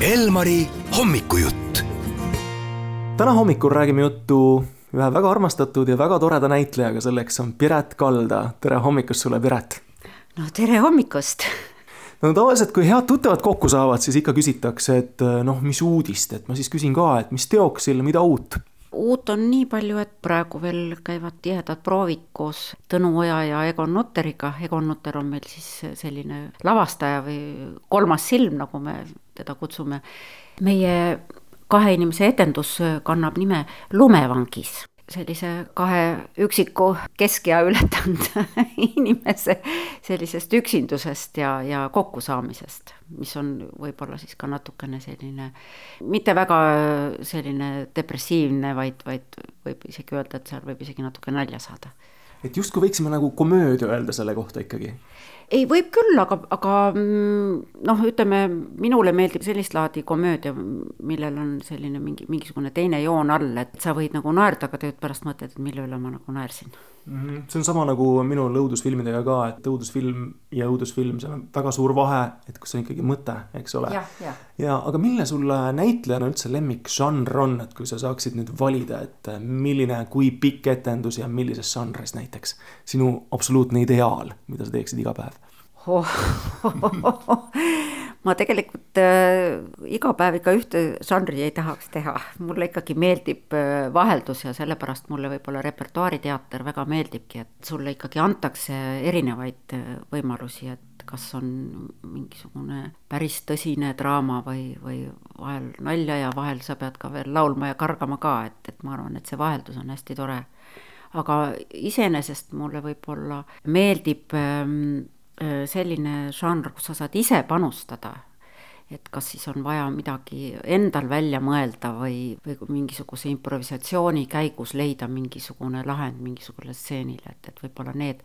Elmari hommikujutt. täna hommikul räägime juttu ühe väga armastatud ja väga toreda näitlejaga, selleks on Piret Kalda. tere hommikust sulle, Piret! no tere hommikust! no tavaliselt, kui head tuttavad kokku saavad, siis ikka küsitakse, et noh, mis uudist, et ma siis küsin ka, et mis teoksil, mida uut? uut on nii palju, et praegu veel käivad tihedad proovid koos Tõnu Oja ja Egon Nutteriga. Egon Nutter on meil siis selline lavastaja või kolmas silm, nagu me teda kutsume. meie kahe inimese etendus kannab nime Lumevangis sellise kahe üksiku keskea ületanud inimese sellisest üksindusest ja, ja kokkusaamisest, mis on võib-olla siis ka natukene selline, mitte väga selline depressiivne, vaid, vaid võib isegi öelda, et seal võib isegi natuke nalja saada. Et justkui võiksime nagu komöödia öelda selle kohta ikkagi ei, võib küll, aga, aga mm, noh, ütleme minule meeldib sellist laadi komöödia, millel on selline mingi, mingisugune teine joon all, et sa võid nagu naerda, aga tead pärast mõtled, et mille üle ma nagu naersin. See on sama nagu minul õudusfilmidega ka, et õudusfilm ja õudusfilm, seal on väga suur vahe, et kus on ikkagi mõte, eks ole. ja, ja. ja aga mille sulle näitlejana üldse lemmikžanr on, et kui sa saaksid nüüd valida, et milline, kui pikk etendus ja millises žanris näiteks sinu absoluutne ideaal, mida sa teeksid iga päev? oh, ma tegelikult äh, iga päev ikka ühte žanri ei tahaks teha, mulle ikkagi meeldib äh, vaheldus ja sellepärast mulle võib-olla repertuaariteater väga meeldibki, et sulle ikkagi antakse erinevaid äh, võimalusi, et kas on mingisugune päris tõsine draama või, või vahel nalja ja vahel sa pead ka veel laulma ja kargama ka, et, et ma arvan, et see vaheldus on hästi tore. aga iseenesest mulle võib-olla meeldib ähm, Äh, selline žanr, kus sa saad ise panustada, et kas siis on vaja midagi endal välja mõelda või, või mingisuguse improvisatsiooni käigus leida mingisugune lahend mingisugusele stseenile, et, et võib-olla need,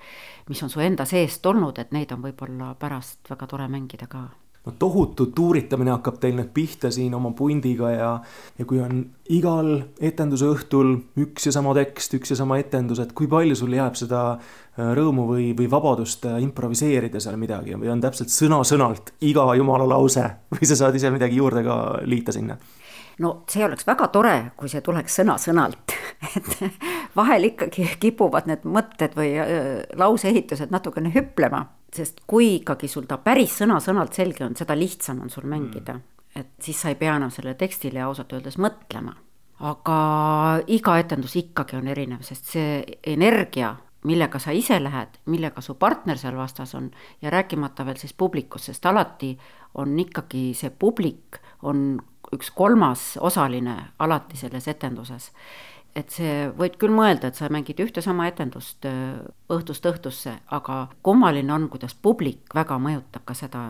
mis on su enda seest olnud, et neid on võib-olla pärast väga tore mängida ka no tohutu tuuritamine hakkab teil nüüd pihta siin oma pundiga ja, ja kui on igal etenduse õhtul üks ja sama tekst, üks ja sama etendus, et kui palju sul jääb seda äh, rõõmu või, või vabadust äh, improviseerida seal midagi või on täpselt sõna-sõnalt iga jumala lause või sa saad ise midagi juurde ka liita sinna? no see oleks väga tore, kui see tuleks sõna-sõnalt et vahel ikkagi kipuvad need mõtted või äh, lauseehitused natukene hüplema sest kui ikkagi sul ta päris sõna-sõnalt selge on, seda lihtsam on sul mängida. Mm.. et siis sa ei pea enam sellele tekstile ausalt öeldes mõtlema. aga iga etendus ikkagi on erinev, sest see energia, millega sa ise lähed, millega su partner seal vastas on ja rääkimata veel siis publikust, sest alati on ikkagi see publik on üks kolmas osaline alati selles etenduses et see, võid küll mõelda, et sa mängid ühte sama etendust äh, õhtust õhtusse, aga kummaline on, kuidas publik väga mõjutab ka seda,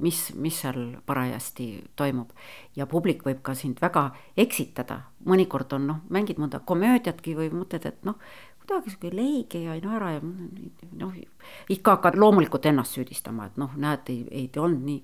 mis, mis seal parajasti toimub. ja publik võib ka sind väga eksitada, mõnikord on noh, mängid mõnda komöödiatki või mõtled, et noh, kuidagi sihuke leige ja ei naera ja noh, ikka hakkad loomulikult ennast süüdistama, et noh, näed, ei, ei olnud nii.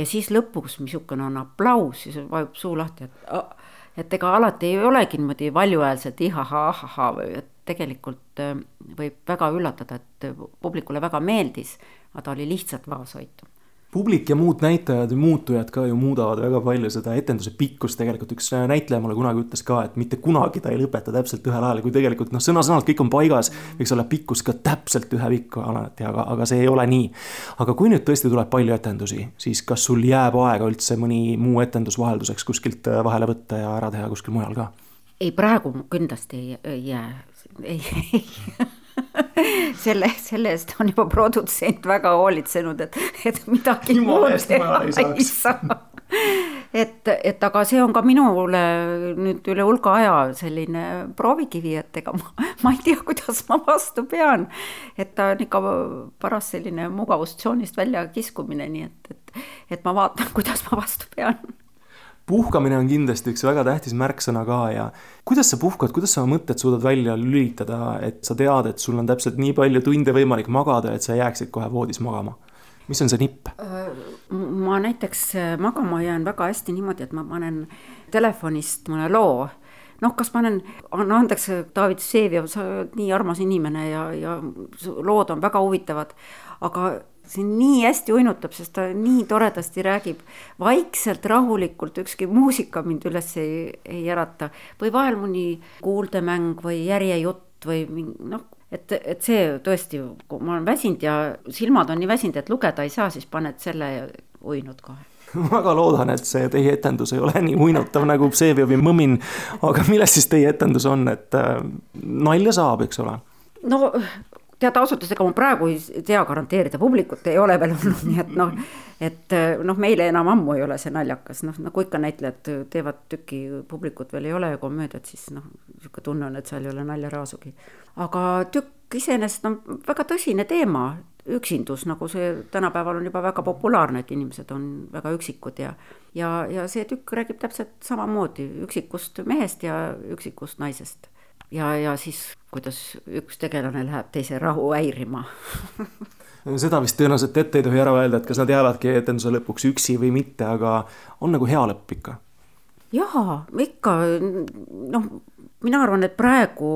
ja siis lõpuks niisugune on aplaus, siis vajub suu lahti, et oh, et ega alati ei olegi niimoodi valjuhäälselt ihahaa, ahahaa või et tegelikult äh, võib väga üllatada, et publikule väga meeldis, aga ta oli lihtsalt vaoshoitu publik ja muud näitajad ja muutujad ka ju muudavad väga palju seda etenduse pikkust, tegelikult üks näitleja mulle kunagi ütles ka, et mitte kunagi ta ei lõpeta täpselt ühel ajal, kui tegelikult noh, sõna-sõnalt kõik on paigas, võiks olla pikkus ka täpselt ühe pikku alati, aga, aga see ei ole nii. aga kui nüüd tõesti tuleb palju etendusi, siis kas sul jääb aega üldse mõni muu etendus vahelduseks kuskilt äh, vahele võtta ja ära teha kuskil mujal ka? ei, praegu kindlasti ei jää, ei, ei selle, selle eest on juba produtsent väga hoolitsenud, et, et midagi muud teha ei saa. Et, et aga see on ka minule nüüd üle hulga aja selline proovikivi, et ega ma, ma ei tea, kuidas ma vastu pean. et ta on ikka paras selline mugavustsoonist välja kiskumine, nii et, et, et ma vaatan, kuidas ma vastu pean puhkamine on kindlasti üks väga tähtis märksõna ka ja kuidas sa puhkad, kuidas sa oma mõtted suudad välja lülitada, et sa tead, et sul on täpselt nii palju tunde võimalik magada, et sa jääksid kohe voodis magama? mis on see nipp? Äh, ma näiteks äh, magama jään väga hästi niimoodi, et ma panen telefonist mõne loo noh, kas panen, anna andeks, David Vseviov, sa oled nii armas inimene ja, ja lood on väga huvitavad, aga see nii hästi uinutab, sest ta nii toredasti räägib, vaikselt, rahulikult, ükski muusika mind üles ei, ei ärata. või vahel mõni kuuldemäng või järjejutt või noh, et, et see tõesti, kui ma olen väsinud ja silmad on nii väsinud, et lugeda ei saa, siis paned selle ja uinud kohe ma väga loodan, et see teie etendus ei ole nii uinutav nagu Vseviovi Mõmin, aga milles siis teie etendus on, et äh, nalja saab, eks ole? no tead ausalt öeldes, ega ma praegu ei tea garanteerida, publikut ei ole veel olnud, nii et noh, et noh, meile enam ammu ei ole see naljakas, noh nagu ikka näitlejad teevad tüki, publikut veel ei ole ja komöödiat, siis noh, niisugune tunne on, et seal ei ole naljaraasugi. aga tükk iseenesest on väga tõsine teema, üksindus, nagu see tänapäeval on juba väga populaarne, et inimesed on väga üksikud ja ja, ja see tükk räägib täpselt samamoodi üksikust mehest ja üksikust naisest ja, ja siis kuidas üks tegelane läheb teise rahu häirima seda vist tõenäoliselt ette ei tohi ära öelda, et kas nad jäävadki etenduse lõpuks üksi või mitte, aga on nagu hea lõpp ikka? jaa, ikka noh, mina arvan, et praegu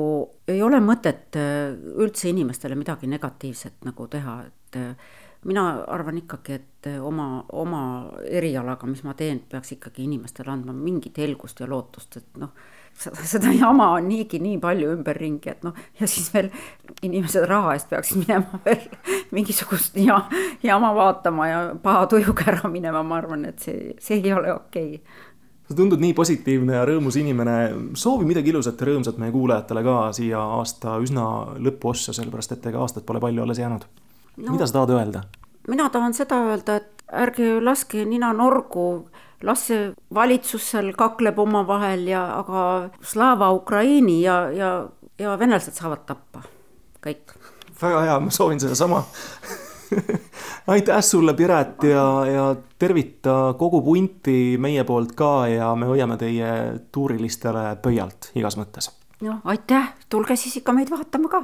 ei ole mõtet äh, üldse inimestele midagi negatiivset nagu teha, et äh, mina arvan ikkagi, et äh, oma, oma erialaga, mis ma teen, peaks ikkagi inimestele andma mingit helgust ja lootust, et noh seda jama on niigi nii palju ümberringi, et noh, ja siis veel inimesed raha eest peaksid minema veel mingisugust ja, jama vaatama ja paha tujuga ära minema, ma arvan, et see, see ei ole okei okay sa tundud nii positiivne ja rõõmus inimene, soovi midagi ilusat ja rõõmsat meie kuulajatele ka siia aasta üsna lõpuossa, sellepärast et ega aastat pole palju alles jäänud no,. mida sa tahad öelda? mina tahan seda öelda, et ärge laske nina norgu las see valitsus seal kakleb omavahel ja, aga Slava Ukraini ja, ja, ja venelased saavad tappa, kõik. väga hea, ma soovin sedasama aitäh sulle, Piret ja, ja tervita kogu punti meie poolt ka ja me hoiame teie tuurilistele pöialt igas mõttes. noh, aitäh, tulge siis ikka meid vaatama ka